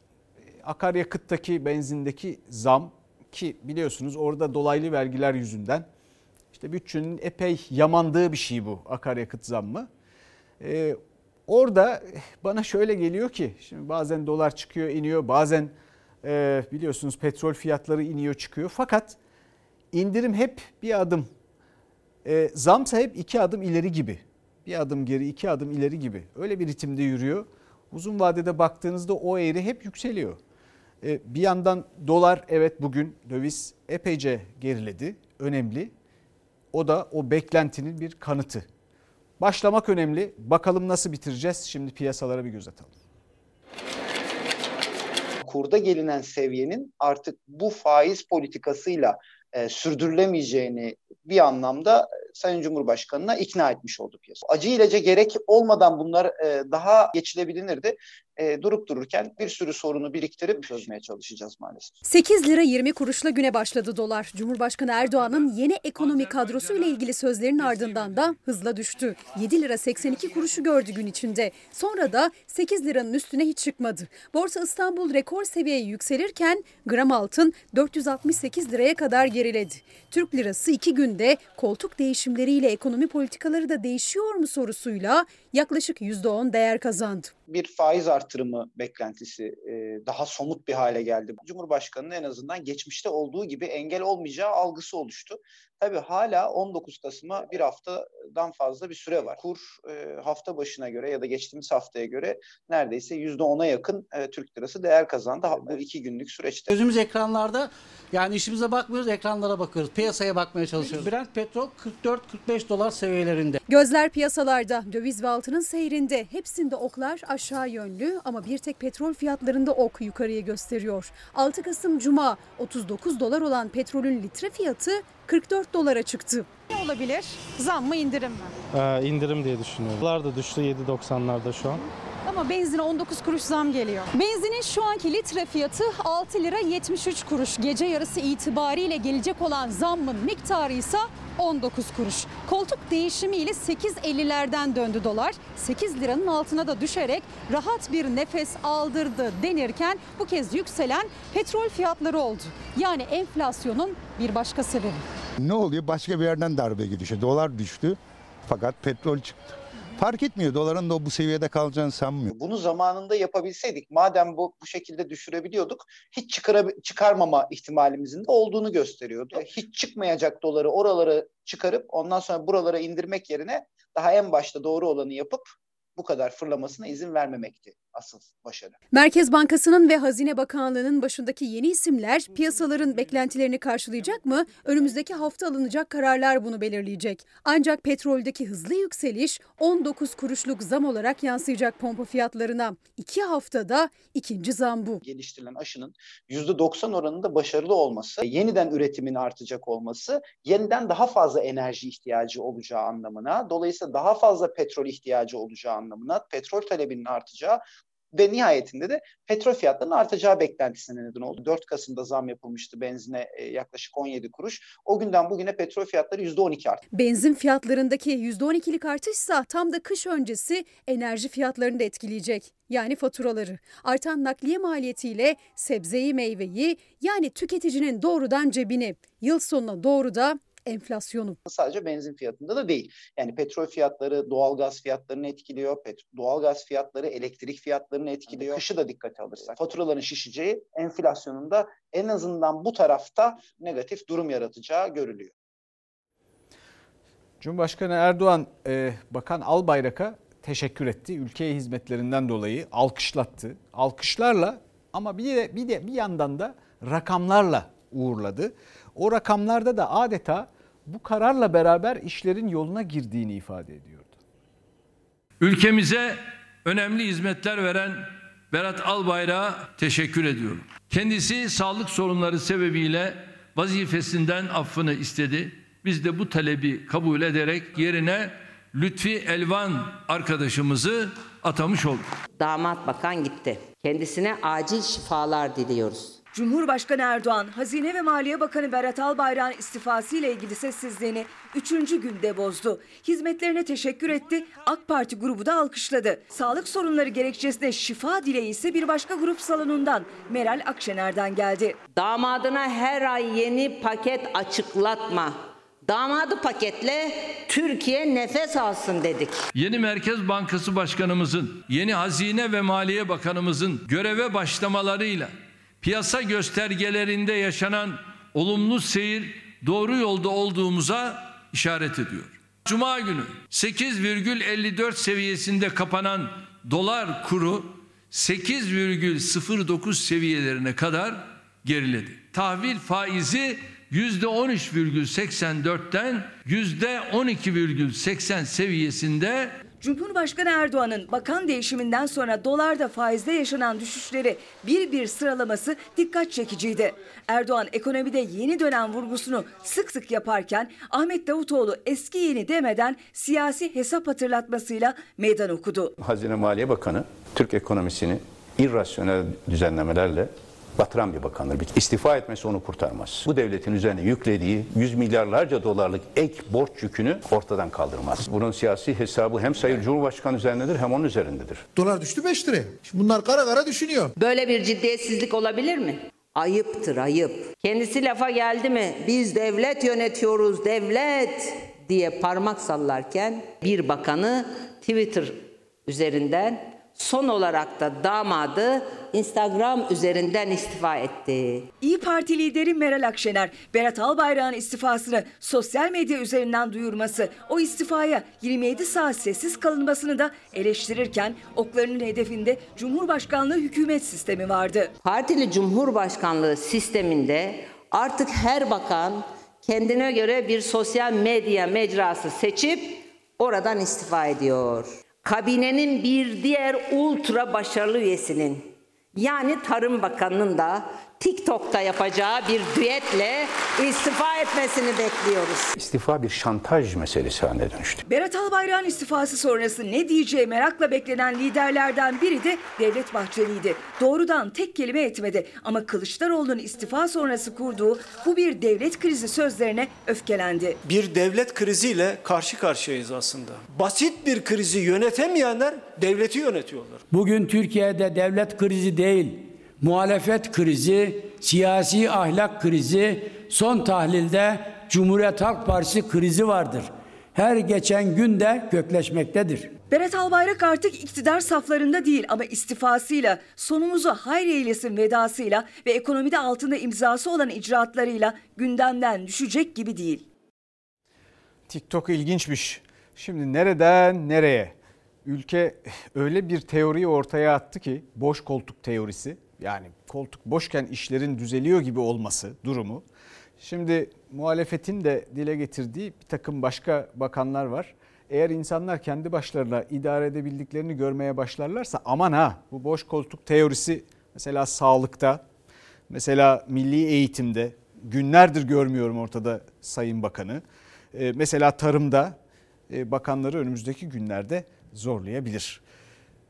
Akaryakıttaki, benzindeki zam ki biliyorsunuz orada dolaylı vergiler yüzünden işte bütçenin epey yamandığı bir şey bu akaryakıt zammı. Ee, orada bana şöyle geliyor ki şimdi bazen dolar çıkıyor iniyor bazen e, biliyorsunuz petrol fiyatları iniyor çıkıyor fakat indirim hep bir adım e, zamsa hep iki adım ileri gibi bir adım geri iki adım ileri gibi öyle bir ritimde yürüyor. Uzun vadede baktığınızda o eğri hep yükseliyor. E, bir yandan dolar evet bugün döviz epeyce geriledi önemli o da o beklentinin bir kanıtı. Başlamak önemli. Bakalım nasıl bitireceğiz? Şimdi piyasalara bir göz atalım. Kurda gelinen seviyenin artık bu faiz politikasıyla e, sürdürülemeyeceğini bir anlamda e, Sayın Cumhurbaşkanı'na ikna etmiş oldu piyasa. Acı ilacı gerek olmadan bunlar e, daha geçilebilirdi e, durup dururken bir sürü sorunu biriktirip çözmeye çalışacağız maalesef. 8 lira 20 kuruşla güne başladı dolar. Cumhurbaşkanı Erdoğan'ın yeni ekonomi kadrosu ile ilgili sözlerinin ardından da hızla düştü. 7 lira 82 kuruşu gördü gün içinde. Sonra da 8 liranın üstüne hiç çıkmadı. Borsa İstanbul rekor seviyeye yükselirken gram altın 468 liraya kadar geriledi. Türk lirası 2 günde koltuk değişimleriyle ekonomi politikaları da değişiyor mu sorusuyla yaklaşık %10 değer kazandı bir faiz artırımı beklentisi e, daha somut bir hale geldi. Cumhurbaşkanı'nın en azından geçmişte olduğu gibi engel olmayacağı algısı oluştu. Tabii hala 19 Kasım'a bir haftadan fazla bir süre var. Kur e, hafta başına göre ya da geçtiğimiz haftaya göre neredeyse %10'a yakın e, Türk lirası değer kazandı bu iki günlük süreçte. Gözümüz ekranlarda yani işimize bakmıyoruz ekranlara bakıyoruz. Piyasaya bakmaya çalışıyoruz. Brent petrol 44-45 dolar seviyelerinde. Gözler piyasalarda döviz ve altının seyrinde hepsinde oklar aşağı yönlü ama bir tek petrol fiyatlarında ok yukarıya gösteriyor. 6 Kasım Cuma 39 dolar olan petrolün litre fiyatı 44 dolara çıktı. Ne olabilir? Zam mı indirim mi? Ee, indirim diye düşünüyorum. Dolar da düştü 7.90'larda şu an. Ama benzine 19 kuruş zam geliyor. Benzinin şu anki litre fiyatı 6 lira 73 kuruş. Gece yarısı itibariyle gelecek olan zammın miktarı ise 19 kuruş. Koltuk değişimiyle 8.50'lerden döndü dolar. 8 liranın altına da düşerek rahat bir nefes aldırdı denirken bu kez yükselen petrol fiyatları oldu. Yani enflasyonun bir başka sebebi. Ne oluyor? Başka bir yerden darbe gidişi. Dolar düştü fakat petrol çıktı. Fark etmiyor. Doların da bu seviyede kalacağını sanmıyor. Bunu zamanında yapabilseydik, madem bu bu şekilde düşürebiliyorduk, hiç çıkara, çıkarmama ihtimalimizin de olduğunu gösteriyordu. Hiç çıkmayacak doları oralara çıkarıp ondan sonra buralara indirmek yerine daha en başta doğru olanı yapıp bu kadar fırlamasına izin vermemekti asıl başarı. Merkez Bankası'nın ve Hazine Bakanlığı'nın başındaki yeni isimler piyasaların beklentilerini karşılayacak mı? Önümüzdeki hafta alınacak kararlar bunu belirleyecek. Ancak petroldeki hızlı yükseliş 19 kuruşluk zam olarak yansıyacak pompa fiyatlarına. İki haftada ikinci zam bu. Geliştirilen aşının %90 oranında başarılı olması, yeniden üretimin artacak olması, yeniden daha fazla enerji ihtiyacı olacağı anlamına, dolayısıyla daha fazla petrol ihtiyacı olacağı anlamına, petrol talebinin artacağı ve nihayetinde de petrol fiyatlarının artacağı beklentisine neden oldu. 4 Kasım'da zam yapılmıştı benzine e, yaklaşık 17 kuruş. O günden bugüne petrol fiyatları %12 arttı. Benzin fiyatlarındaki %12'lik artışsa tam da kış öncesi enerji fiyatlarını da etkileyecek. Yani faturaları. Artan nakliye maliyetiyle sebzeyi meyveyi yani tüketicinin doğrudan cebini yıl sonuna doğru da enflasyonu. Sadece benzin fiyatında da değil. Yani petrol fiyatları doğalgaz fiyatlarını etkiliyor. Doğalgaz fiyatları elektrik fiyatlarını etkiliyor. Kışı da dikkate alırsak faturaların şişeceği enflasyonun da en azından bu tarafta negatif durum yaratacağı görülüyor. Cumhurbaşkanı Erdoğan e, Bakan Albayrak'a teşekkür etti. Ülkeye hizmetlerinden dolayı alkışlattı. Alkışlarla ama bir de bir de bir yandan da rakamlarla uğurladı. O rakamlarda da adeta bu kararla beraber işlerin yoluna girdiğini ifade ediyordu. Ülkemize önemli hizmetler veren Berat Albayrak'a teşekkür ediyorum. Kendisi sağlık sorunları sebebiyle vazifesinden affını istedi. Biz de bu talebi kabul ederek yerine Lütfi Elvan arkadaşımızı atamış olduk. Damat bakan gitti. Kendisine acil şifalar diliyoruz. Cumhurbaşkanı Erdoğan, Hazine ve Maliye Bakanı Berat Albayrak'ın istifası ile ilgili sessizliğini 3. günde bozdu. Hizmetlerine teşekkür etti, AK Parti grubu da alkışladı. Sağlık sorunları gerekçesinde şifa dileği ise bir başka grup salonundan Meral Akşener'den geldi. Damadına her ay yeni paket açıklatma. Damadı paketle Türkiye nefes alsın dedik. Yeni Merkez Bankası Başkanımızın, yeni Hazine ve Maliye Bakanımızın göreve başlamalarıyla piyasa göstergelerinde yaşanan olumlu seyir doğru yolda olduğumuza işaret ediyor. Cuma günü 8,54 seviyesinde kapanan dolar kuru 8,09 seviyelerine kadar geriledi. Tahvil faizi %13,84'ten %12,80 seviyesinde Cumhurbaşkanı Erdoğan'ın bakan değişiminden sonra dolarda faizde yaşanan düşüşleri bir bir sıralaması dikkat çekiciydi. Erdoğan ekonomide yeni dönem vurgusunu sık sık yaparken Ahmet Davutoğlu eski yeni demeden siyasi hesap hatırlatmasıyla meydan okudu. Hazine Maliye Bakanı Türk ekonomisini irrasyonel düzenlemelerle batıran bir bakandır. İstifa etmesi onu kurtarmaz. Bu devletin üzerine yüklediği yüz milyarlarca dolarlık ek borç yükünü ortadan kaldırmaz. Bunun siyasi hesabı hem Sayın Cumhurbaşkanı üzerindedir hem onun üzerindedir. Dolar düştü 5 liraya. Şimdi bunlar kara kara düşünüyor. Böyle bir ciddiyetsizlik olabilir mi? Ayıptır ayıp. Kendisi lafa geldi mi biz devlet yönetiyoruz devlet diye parmak sallarken bir bakanı Twitter üzerinden son olarak da damadı Instagram üzerinden istifa etti. İyi Parti lideri Meral Akşener, Berat Albayrak'ın istifasını sosyal medya üzerinden duyurması, o istifaya 27 saat sessiz kalınmasını da eleştirirken oklarının hedefinde Cumhurbaşkanlığı hükümet sistemi vardı. Partili Cumhurbaşkanlığı sisteminde artık her bakan kendine göre bir sosyal medya mecrası seçip oradan istifa ediyor. Kabinenin bir diğer ultra başarılı üyesinin yani Tarım Bakanı'nın da TikTok'ta yapacağı bir düetle istifa etmesini bekliyoruz. İstifa bir şantaj meselesi haline dönüştü. Berat Albayrak'ın istifası sonrası ne diyeceği merakla beklenen liderlerden biri de Devlet Bahçeli'ydi. Doğrudan tek kelime etmedi ama Kılıçdaroğlu'nun istifa sonrası kurduğu bu bir devlet krizi sözlerine öfkelendi. Bir devlet kriziyle karşı karşıyayız aslında. Basit bir krizi yönetemeyenler devleti yönetiyorlar. Bugün Türkiye'de devlet krizi değil, muhalefet krizi, siyasi ahlak krizi, son tahlilde Cumhuriyet Halk Partisi krizi vardır. Her geçen gün de kökleşmektedir. Berat Albayrak artık iktidar saflarında değil ama istifasıyla, sonumuzu hayır eylesin vedasıyla ve ekonomide altında imzası olan icraatlarıyla gündemden düşecek gibi değil. TikTok ilginçmiş. Şimdi nereden nereye? Ülke öyle bir teoriyi ortaya attı ki boş koltuk teorisi. Yani koltuk boşken işlerin düzeliyor gibi olması durumu. Şimdi muhalefetin de dile getirdiği bir takım başka bakanlar var. Eğer insanlar kendi başlarına idare edebildiklerini görmeye başlarlarsa aman ha bu boş koltuk teorisi mesela sağlıkta, mesela milli eğitimde günlerdir görmüyorum ortada Sayın Bakanı. Ee, mesela tarımda e, bakanları önümüzdeki günlerde zorlayabilir.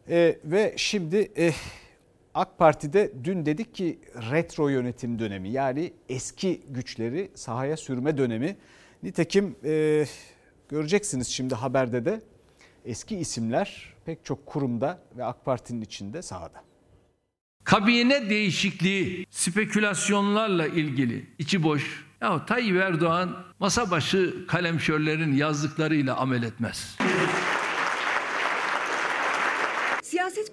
Ee, ve şimdi e, AK Parti'de dün dedik ki retro yönetim dönemi yani eski güçleri sahaya sürme dönemi. Nitekim e, göreceksiniz şimdi haberde de eski isimler pek çok kurumda ve AK Parti'nin içinde sahada. Kabine değişikliği spekülasyonlarla ilgili içi boş. Ya Tayyip Erdoğan masa başı kalemşörlerin yazdıklarıyla amel etmez.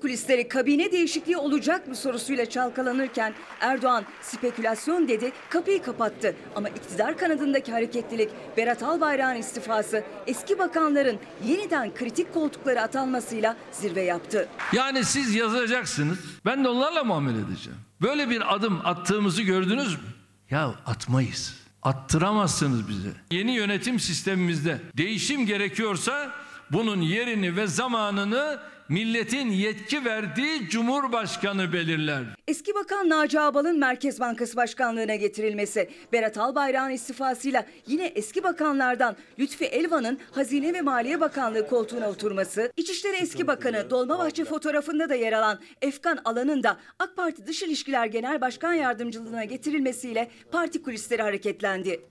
Kulisleri kabine değişikliği olacak mı sorusuyla çalkalanırken Erdoğan spekülasyon dedi, kapıyı kapattı. Ama iktidar kanadındaki hareketlilik, Berat Albayrak'ın istifası, eski bakanların yeniden kritik koltuklara atanmasıyla zirve yaptı. Yani siz yazacaksınız. Ben de onlarla muamele edeceğim. Böyle bir adım attığımızı gördünüz mü? Ya atmayız. Attıramazsınız bize. Yeni yönetim sistemimizde değişim gerekiyorsa bunun yerini ve zamanını milletin yetki verdiği Cumhurbaşkanı belirler. Eski Bakan Naci Ağbal'ın Merkez Bankası Başkanlığı'na getirilmesi, Berat Albayrak'ın istifasıyla yine eski bakanlardan Lütfi Elvan'ın Hazine ve Maliye Bakanlığı koltuğuna oturması, İçişleri Eski Bakanı Dolmabahçe fotoğrafında da yer alan Efkan Alan'ın da AK Parti Dış İlişkiler Genel Başkan Yardımcılığına getirilmesiyle parti kulisleri hareketlendi.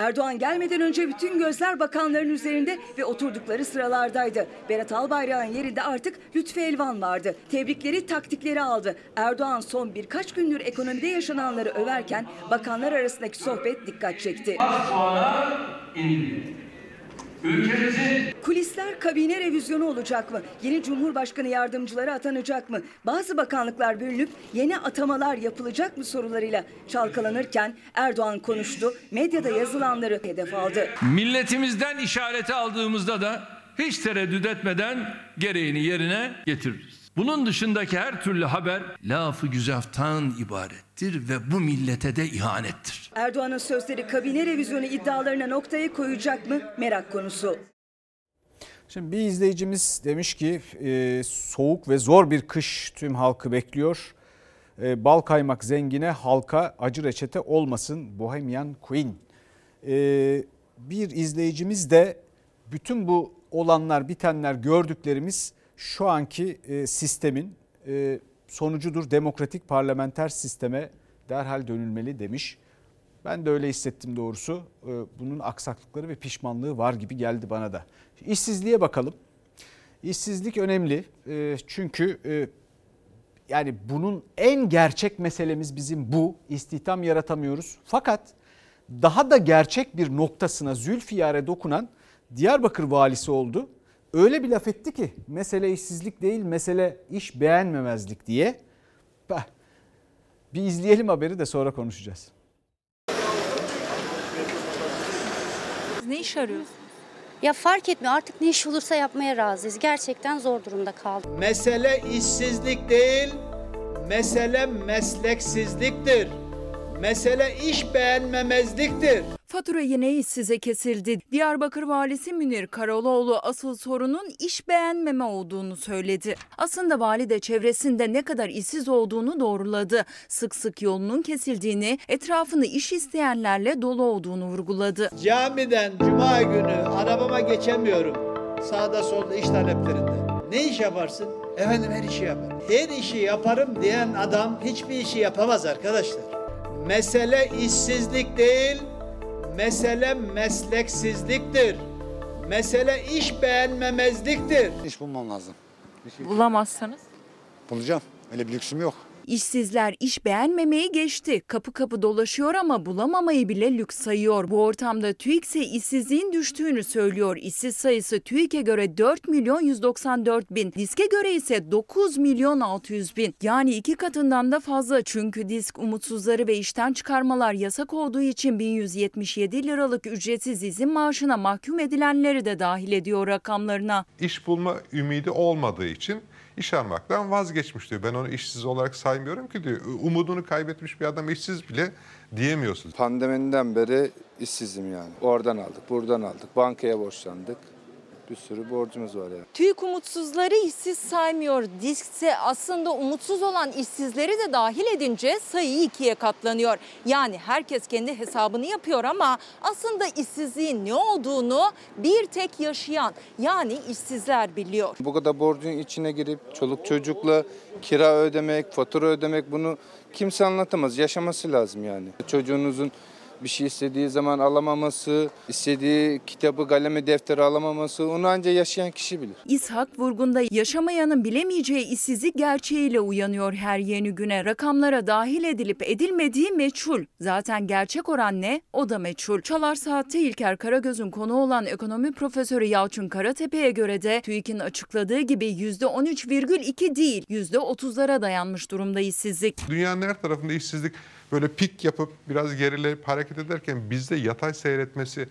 Erdoğan gelmeden önce bütün gözler bakanların üzerinde ve oturdukları sıralardaydı. Berat Albayrak'ın yerinde artık Lütfi Elvan vardı. Tebrikleri, taktikleri aldı. Erdoğan son birkaç gündür ekonomide yaşananları överken bakanlar arasındaki sohbet dikkat çekti. Ülkemizin Kulisler kabine revizyonu olacak mı? Yeni Cumhurbaşkanı yardımcıları atanacak mı? Bazı bakanlıklar bölünüp yeni atamalar yapılacak mı sorularıyla çalkalanırken Erdoğan konuştu. Medyada yazılanları hedef aldı. milletimizden işareti aldığımızda da hiç tereddüt etmeden gereğini yerine getiririz. Bunun dışındaki her türlü haber lafı güzaftan ibarettir ve bu millete de ihanettir. Erdoğan'ın sözleri kabine revizyonu iddialarına noktaya koyacak mı? Merak konusu. Şimdi bir izleyicimiz demiş ki e, soğuk ve zor bir kış tüm halkı bekliyor. E, bal kaymak zengine halka acı reçete olmasın Bohemian Queen. E, bir izleyicimiz de bütün bu olanlar bitenler gördüklerimiz şu anki e, sistemin e, sonucudur. Demokratik parlamenter sisteme derhal dönülmeli demiş. Ben de öyle hissettim doğrusu. E, Bunun aksaklıkları ve pişmanlığı var gibi geldi bana da. İşsizliğe bakalım. İşsizlik önemli çünkü yani bunun en gerçek meselemiz bizim bu. İstihdam yaratamıyoruz. Fakat daha da gerçek bir noktasına Zülfiyar'e dokunan Diyarbakır valisi oldu. Öyle bir laf etti ki mesele işsizlik değil mesele iş beğenmemezlik diye. Bah, Bir izleyelim haberi de sonra konuşacağız. Ne iş arıyorsun? Ya fark etmiyor artık ne iş olursa yapmaya razıyız. Gerçekten zor durumda kaldım. Mesele işsizlik değil, mesele mesleksizliktir. Mesele iş beğenmemezliktir. Fatura yine işsize kesildi. Diyarbakır valisi Münir Karaloğlu asıl sorunun iş beğenmeme olduğunu söyledi. Aslında vali de çevresinde ne kadar işsiz olduğunu doğruladı. Sık sık yolunun kesildiğini, etrafını iş isteyenlerle dolu olduğunu vurguladı. Camiden cuma günü arabama geçemiyorum. Sağda solda iş taleplerinde. Ne iş yaparsın? Efendim her işi yaparım. Her işi yaparım diyen adam hiçbir işi yapamaz arkadaşlar. Mesele işsizlik değil, mesele mesleksizliktir. Mesele iş beğenmemezliktir. İş bulmam lazım. Bulamazsanız? Bulacağım. Öyle bir lüksüm yok. İşsizler iş beğenmemeyi geçti. Kapı kapı dolaşıyor ama bulamamayı bile lüks sayıyor. Bu ortamda TÜİK ise işsizliğin düştüğünü söylüyor. İşsiz sayısı TÜİK'e göre 4 milyon 194 bin. Disk'e göre ise 9 milyon 600 bin. Yani iki katından da fazla. Çünkü Disk umutsuzları ve işten çıkarmalar yasak olduğu için 1177 liralık ücretsiz izin maaşına mahkum edilenleri de dahil ediyor rakamlarına. iş bulma ümidi olmadığı için iş aramaktan vazgeçmiş diyor. Ben onu işsiz olarak saymıyorum ki diyor. Umudunu kaybetmiş bir adam işsiz bile diyemiyorsunuz. Pandemiden beri işsizim yani. Oradan aldık, buradan aldık. Bankaya borçlandık. Bir sürü borcumuz var yani. TÜİK umutsuzları işsiz saymıyor. Disk ise aslında umutsuz olan işsizleri de dahil edince sayı ikiye katlanıyor. Yani herkes kendi hesabını yapıyor ama aslında işsizliğin ne olduğunu bir tek yaşayan yani işsizler biliyor. Bu kadar borcun içine girip çoluk çocukla kira ödemek, fatura ödemek bunu kimse anlatamaz. Yaşaması lazım yani. Çocuğunuzun Bir şey istediği zaman alamaması, istediği kitabı, kalemi, defteri alamaması onu ancak yaşayan kişi bilir. İshak Vurgun'da yaşamayanın bilemeyeceği işsizlik gerçeğiyle uyanıyor her yeni güne. Rakamlara dahil edilip edilmediği meçhul. Zaten gerçek oran ne? O da meçhul. Çalar Saat'te İlker Karagöz'ün konu olan ekonomi profesörü Yalçın Karatepe'ye göre de TÜİK'in açıkladığı gibi %13,2 değil %30'lara dayanmış durumda işsizlik. Dünyanın her tarafında işsizlik böyle pik yapıp biraz gerileyip hareket ederken bizde yatay seyretmesi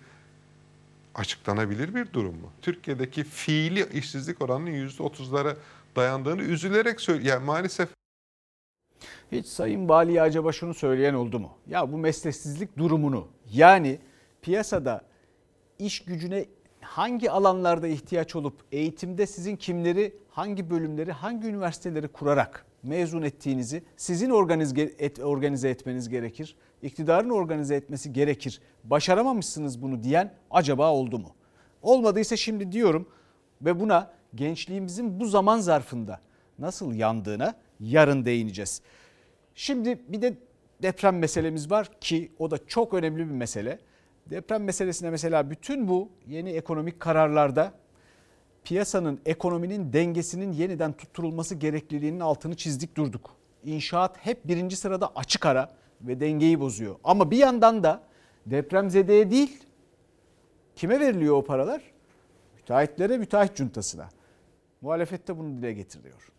açıklanabilir bir durum mu? Türkiye'deki fiili işsizlik oranının %30'lara dayandığını üzülerek söylüyor. Yani maalesef Hiç Sayın Vali'ye acaba şunu söyleyen oldu mu? Ya bu mesleksizlik durumunu yani piyasada iş gücüne hangi alanlarda ihtiyaç olup eğitimde sizin kimleri, hangi bölümleri, hangi üniversiteleri kurarak mezun ettiğinizi sizin organize, et, organize etmeniz gerekir. İktidarın organize etmesi gerekir. Başaramamışsınız bunu diyen acaba oldu mu? Olmadıysa şimdi diyorum ve buna gençliğimizin bu zaman zarfında nasıl yandığına yarın değineceğiz. Şimdi bir de deprem meselemiz var ki o da çok önemli bir mesele. Deprem meselesine mesela bütün bu yeni ekonomik kararlarda piyasanın, ekonominin dengesinin yeniden tutturulması gerekliliğinin altını çizdik durduk. İnşaat hep birinci sırada açık ara ve dengeyi bozuyor. Ama bir yandan da depremzedeye değil, kime veriliyor o paralar? Müteahhitlere, müteahhit cuntasına. Muhalefette bunu dile getiriyor.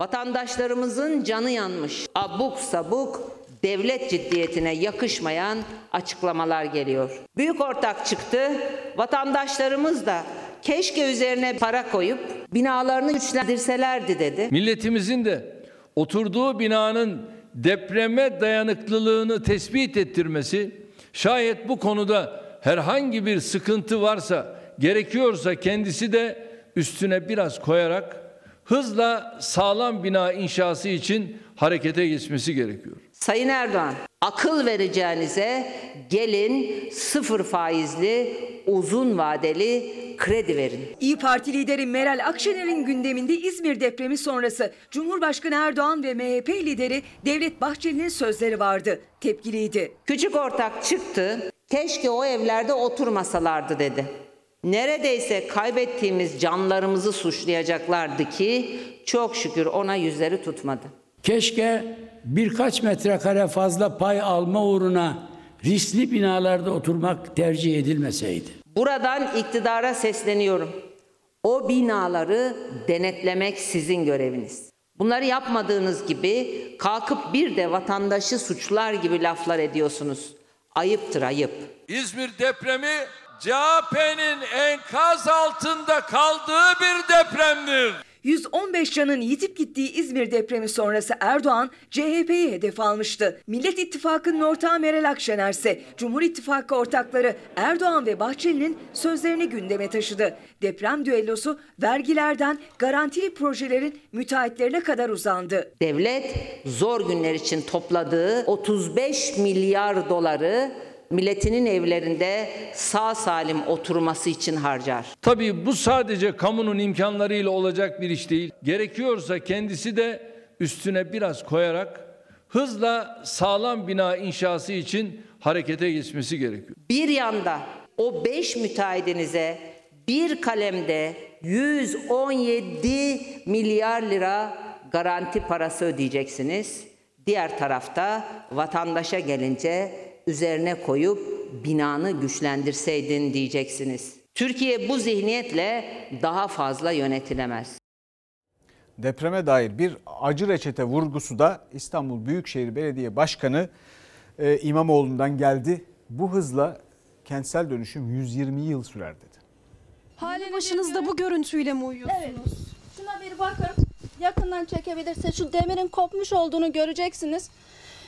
Vatandaşlarımızın canı yanmış. Abuk sabuk devlet ciddiyetine yakışmayan açıklamalar geliyor. Büyük ortak çıktı. Vatandaşlarımız da keşke üzerine para koyup binalarını güçlendirselerdi dedi. Milletimizin de oturduğu binanın depreme dayanıklılığını tespit ettirmesi, şayet bu konuda herhangi bir sıkıntı varsa, gerekiyorsa kendisi de üstüne biraz koyarak hızla sağlam bina inşası için harekete geçmesi gerekiyor. Sayın Erdoğan, akıl vereceğinize gelin sıfır faizli uzun vadeli kredi verin. İyi Parti lideri Meral Akşener'in gündeminde İzmir depremi sonrası Cumhurbaşkanı Erdoğan ve MHP lideri Devlet Bahçeli'nin sözleri vardı. Tepkiliydi. Küçük ortak çıktı. Keşke o evlerde oturmasalardı dedi. Neredeyse kaybettiğimiz canlarımızı suçlayacaklardı ki çok şükür ona yüzleri tutmadı. Keşke birkaç metrekare fazla pay alma uğruna riskli binalarda oturmak tercih edilmeseydi. Buradan iktidara sesleniyorum. O binaları denetlemek sizin göreviniz. Bunları yapmadığınız gibi kalkıp bir de vatandaşı suçlar gibi laflar ediyorsunuz. Ayıptır ayıp. İzmir depremi CHP'nin enkaz altında kaldığı bir depremdir. 115 canın yitip gittiği İzmir depremi sonrası Erdoğan CHP'yi hedef almıştı. Millet İttifakı'nın ortağı Meral Akşener ise Cumhur İttifakı ortakları Erdoğan ve Bahçeli'nin sözlerini gündeme taşıdı. Deprem düellosu vergilerden garantili projelerin müteahhitlerine kadar uzandı. Devlet zor günler için topladığı 35 milyar doları milletinin evlerinde sağ salim oturması için harcar. Tabii bu sadece kamunun imkanlarıyla olacak bir iş değil. Gerekiyorsa kendisi de üstüne biraz koyarak hızla sağlam bina inşası için harekete geçmesi gerekiyor. Bir yanda o 5 müteahhidinize bir kalemde 117 milyar lira garanti parası ödeyeceksiniz. Diğer tarafta vatandaşa gelince üzerine koyup binanı güçlendirseydin diyeceksiniz. Türkiye bu zihniyetle daha fazla yönetilemez. Depreme dair bir acı reçete vurgusu da İstanbul Büyükşehir Belediye Başkanı e, İmamoğlu'ndan geldi. Bu hızla kentsel dönüşüm 120 yıl sürer dedi. Hali başınızda bu görüntüyle mi uyuyorsunuz? Evet. Şuna bir bakın. Yakından çekebilirse şu demirin kopmuş olduğunu göreceksiniz.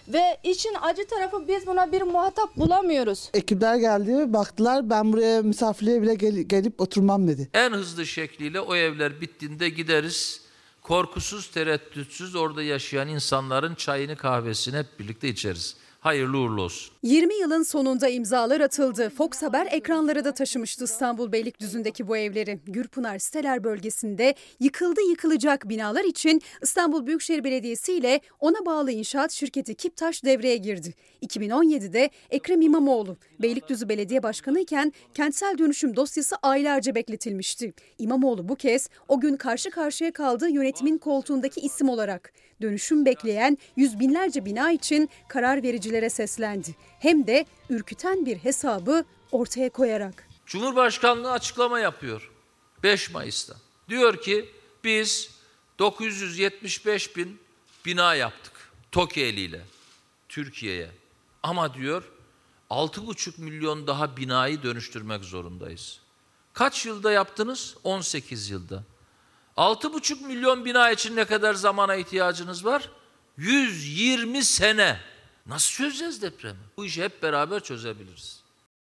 Ve işin acı tarafı biz buna bir muhatap bulamıyoruz. Ekipler geldi baktılar ben buraya misafirliğe bile gel- gelip oturmam dedi. En hızlı şekliyle o evler bittiğinde gideriz. Korkusuz, tereddütsüz orada yaşayan insanların çayını kahvesini hep birlikte içeriz. Hayırlı uğurlu olsun. 20 yılın sonunda imzalar atıldı. Fox Haber ekranlara da taşımıştı İstanbul Beylikdüzü'ndeki bu evleri. Gürpınar Siteler bölgesinde yıkıldı yıkılacak binalar için İstanbul Büyükşehir Belediyesi ile ona bağlı inşaat şirketi Kiptaş devreye girdi. 2017'de Ekrem İmamoğlu Beylikdüzü Belediye Başkanı iken kentsel dönüşüm dosyası aylarca bekletilmişti. İmamoğlu bu kez o gün karşı karşıya kaldığı yönetimin koltuğundaki isim olarak dönüşüm bekleyen yüz binlerce bina için karar vericilere seslendi. Hem de ürküten bir hesabı ortaya koyarak. Cumhurbaşkanlığı açıklama yapıyor 5 Mayıs'ta. Diyor ki biz 975 bin bina yaptık TOKİ eliyle Türkiye'ye. Ama diyor 6,5 milyon daha binayı dönüştürmek zorundayız. Kaç yılda yaptınız? 18 yılda. 6,5 milyon bina için ne kadar zamana ihtiyacınız var? 120 sene. Nasıl çözeceğiz depremi? Bu işi hep beraber çözebiliriz.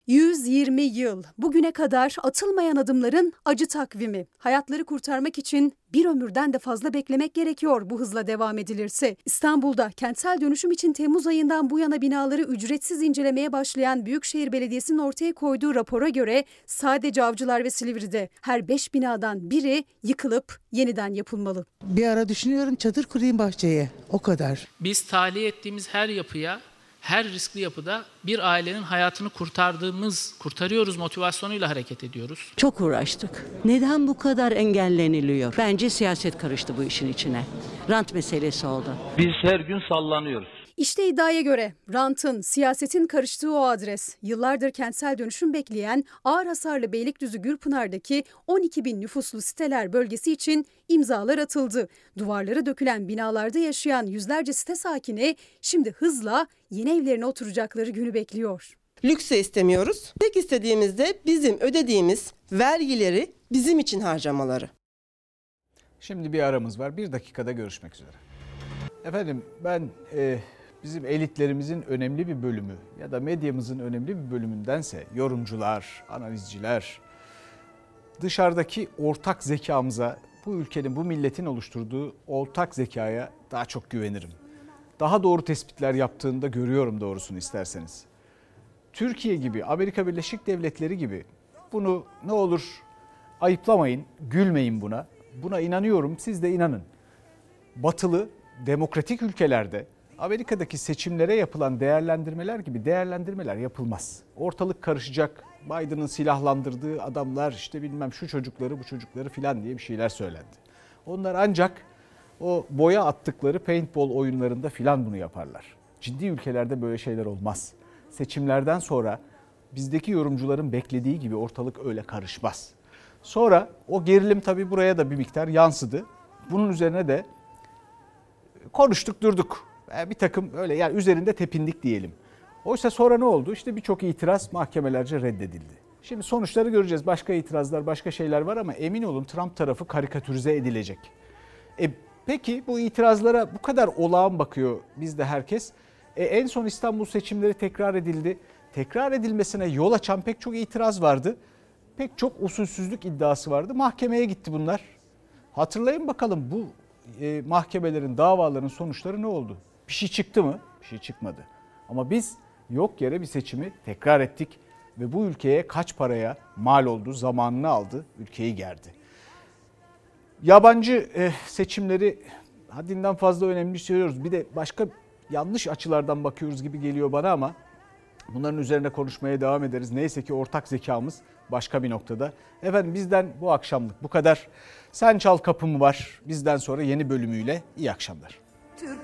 120 yıl bugüne kadar atılmayan adımların acı takvimi. Hayatları kurtarmak için bir ömürden de fazla beklemek gerekiyor bu hızla devam edilirse. İstanbul'da kentsel dönüşüm için Temmuz ayından bu yana binaları ücretsiz incelemeye başlayan Büyükşehir Belediyesi'nin ortaya koyduğu rapora göre sadece Avcılar ve Silivri'de her 5 binadan biri yıkılıp yeniden yapılmalı. Bir ara düşünüyorum çadır kurayım bahçeye. O kadar. Biz tahliye ettiğimiz her yapıya her riskli yapıda bir ailenin hayatını kurtardığımız, kurtarıyoruz motivasyonuyla hareket ediyoruz. Çok uğraştık. Neden bu kadar engelleniliyor? Bence siyaset karıştı bu işin içine. Rant meselesi oldu. Biz her gün sallanıyoruz. İşte iddiaya göre rantın, siyasetin karıştığı o adres. Yıllardır kentsel dönüşüm bekleyen ağır hasarlı Beylikdüzü Gürpınar'daki 12 bin nüfuslu siteler bölgesi için imzalar atıldı. Duvarları dökülen binalarda yaşayan yüzlerce site sakini şimdi hızla yeni evlerine oturacakları günü bekliyor. Lüks de istemiyoruz. Tek istediğimiz de bizim ödediğimiz vergileri bizim için harcamaları. Şimdi bir aramız var. Bir dakikada görüşmek üzere. Efendim ben e, bizim elitlerimizin önemli bir bölümü ya da medyamızın önemli bir bölümündense yorumcular, analizciler dışarıdaki ortak zekamıza, bu ülkenin, bu milletin oluşturduğu ortak zekaya daha çok güvenirim. Daha doğru tespitler yaptığında görüyorum doğrusunu isterseniz. Türkiye gibi, Amerika Birleşik Devletleri gibi bunu ne olur ayıplamayın, gülmeyin buna. Buna inanıyorum, siz de inanın. Batılı demokratik ülkelerde Amerika'daki seçimlere yapılan değerlendirmeler gibi değerlendirmeler yapılmaz. Ortalık karışacak. Biden'ın silahlandırdığı adamlar işte bilmem şu çocukları bu çocukları filan diye bir şeyler söylendi. Onlar ancak o boya attıkları paintball oyunlarında filan bunu yaparlar. Ciddi ülkelerde böyle şeyler olmaz. Seçimlerden sonra bizdeki yorumcuların beklediği gibi ortalık öyle karışmaz. Sonra o gerilim tabii buraya da bir miktar yansıdı. Bunun üzerine de konuştuk durduk. Bir takım öyle yani üzerinde tepindik diyelim. Oysa sonra ne oldu? İşte birçok itiraz mahkemelerce reddedildi. Şimdi sonuçları göreceğiz. Başka itirazlar, başka şeyler var ama emin olun Trump tarafı karikatürize edilecek. E, peki bu itirazlara bu kadar olağan bakıyor bizde herkes. E, en son İstanbul seçimleri tekrar edildi. Tekrar edilmesine yol açan pek çok itiraz vardı. Pek çok usulsüzlük iddiası vardı. Mahkemeye gitti bunlar. Hatırlayın bakalım bu e, mahkemelerin, davaların sonuçları ne oldu? Bir şey çıktı mı? Bir şey çıkmadı. Ama biz yok yere bir seçimi tekrar ettik ve bu ülkeye kaç paraya mal oldu, zamanını aldı, ülkeyi gerdi. Yabancı e, seçimleri haddinden fazla önemli söylüyoruz. Bir de başka yanlış açılardan bakıyoruz gibi geliyor bana ama bunların üzerine konuşmaya devam ederiz. Neyse ki ortak zekamız başka bir noktada. Efendim bizden bu akşamlık bu kadar. Sen Çal Kapımı var. Bizden sonra yeni bölümüyle iyi akşamlar.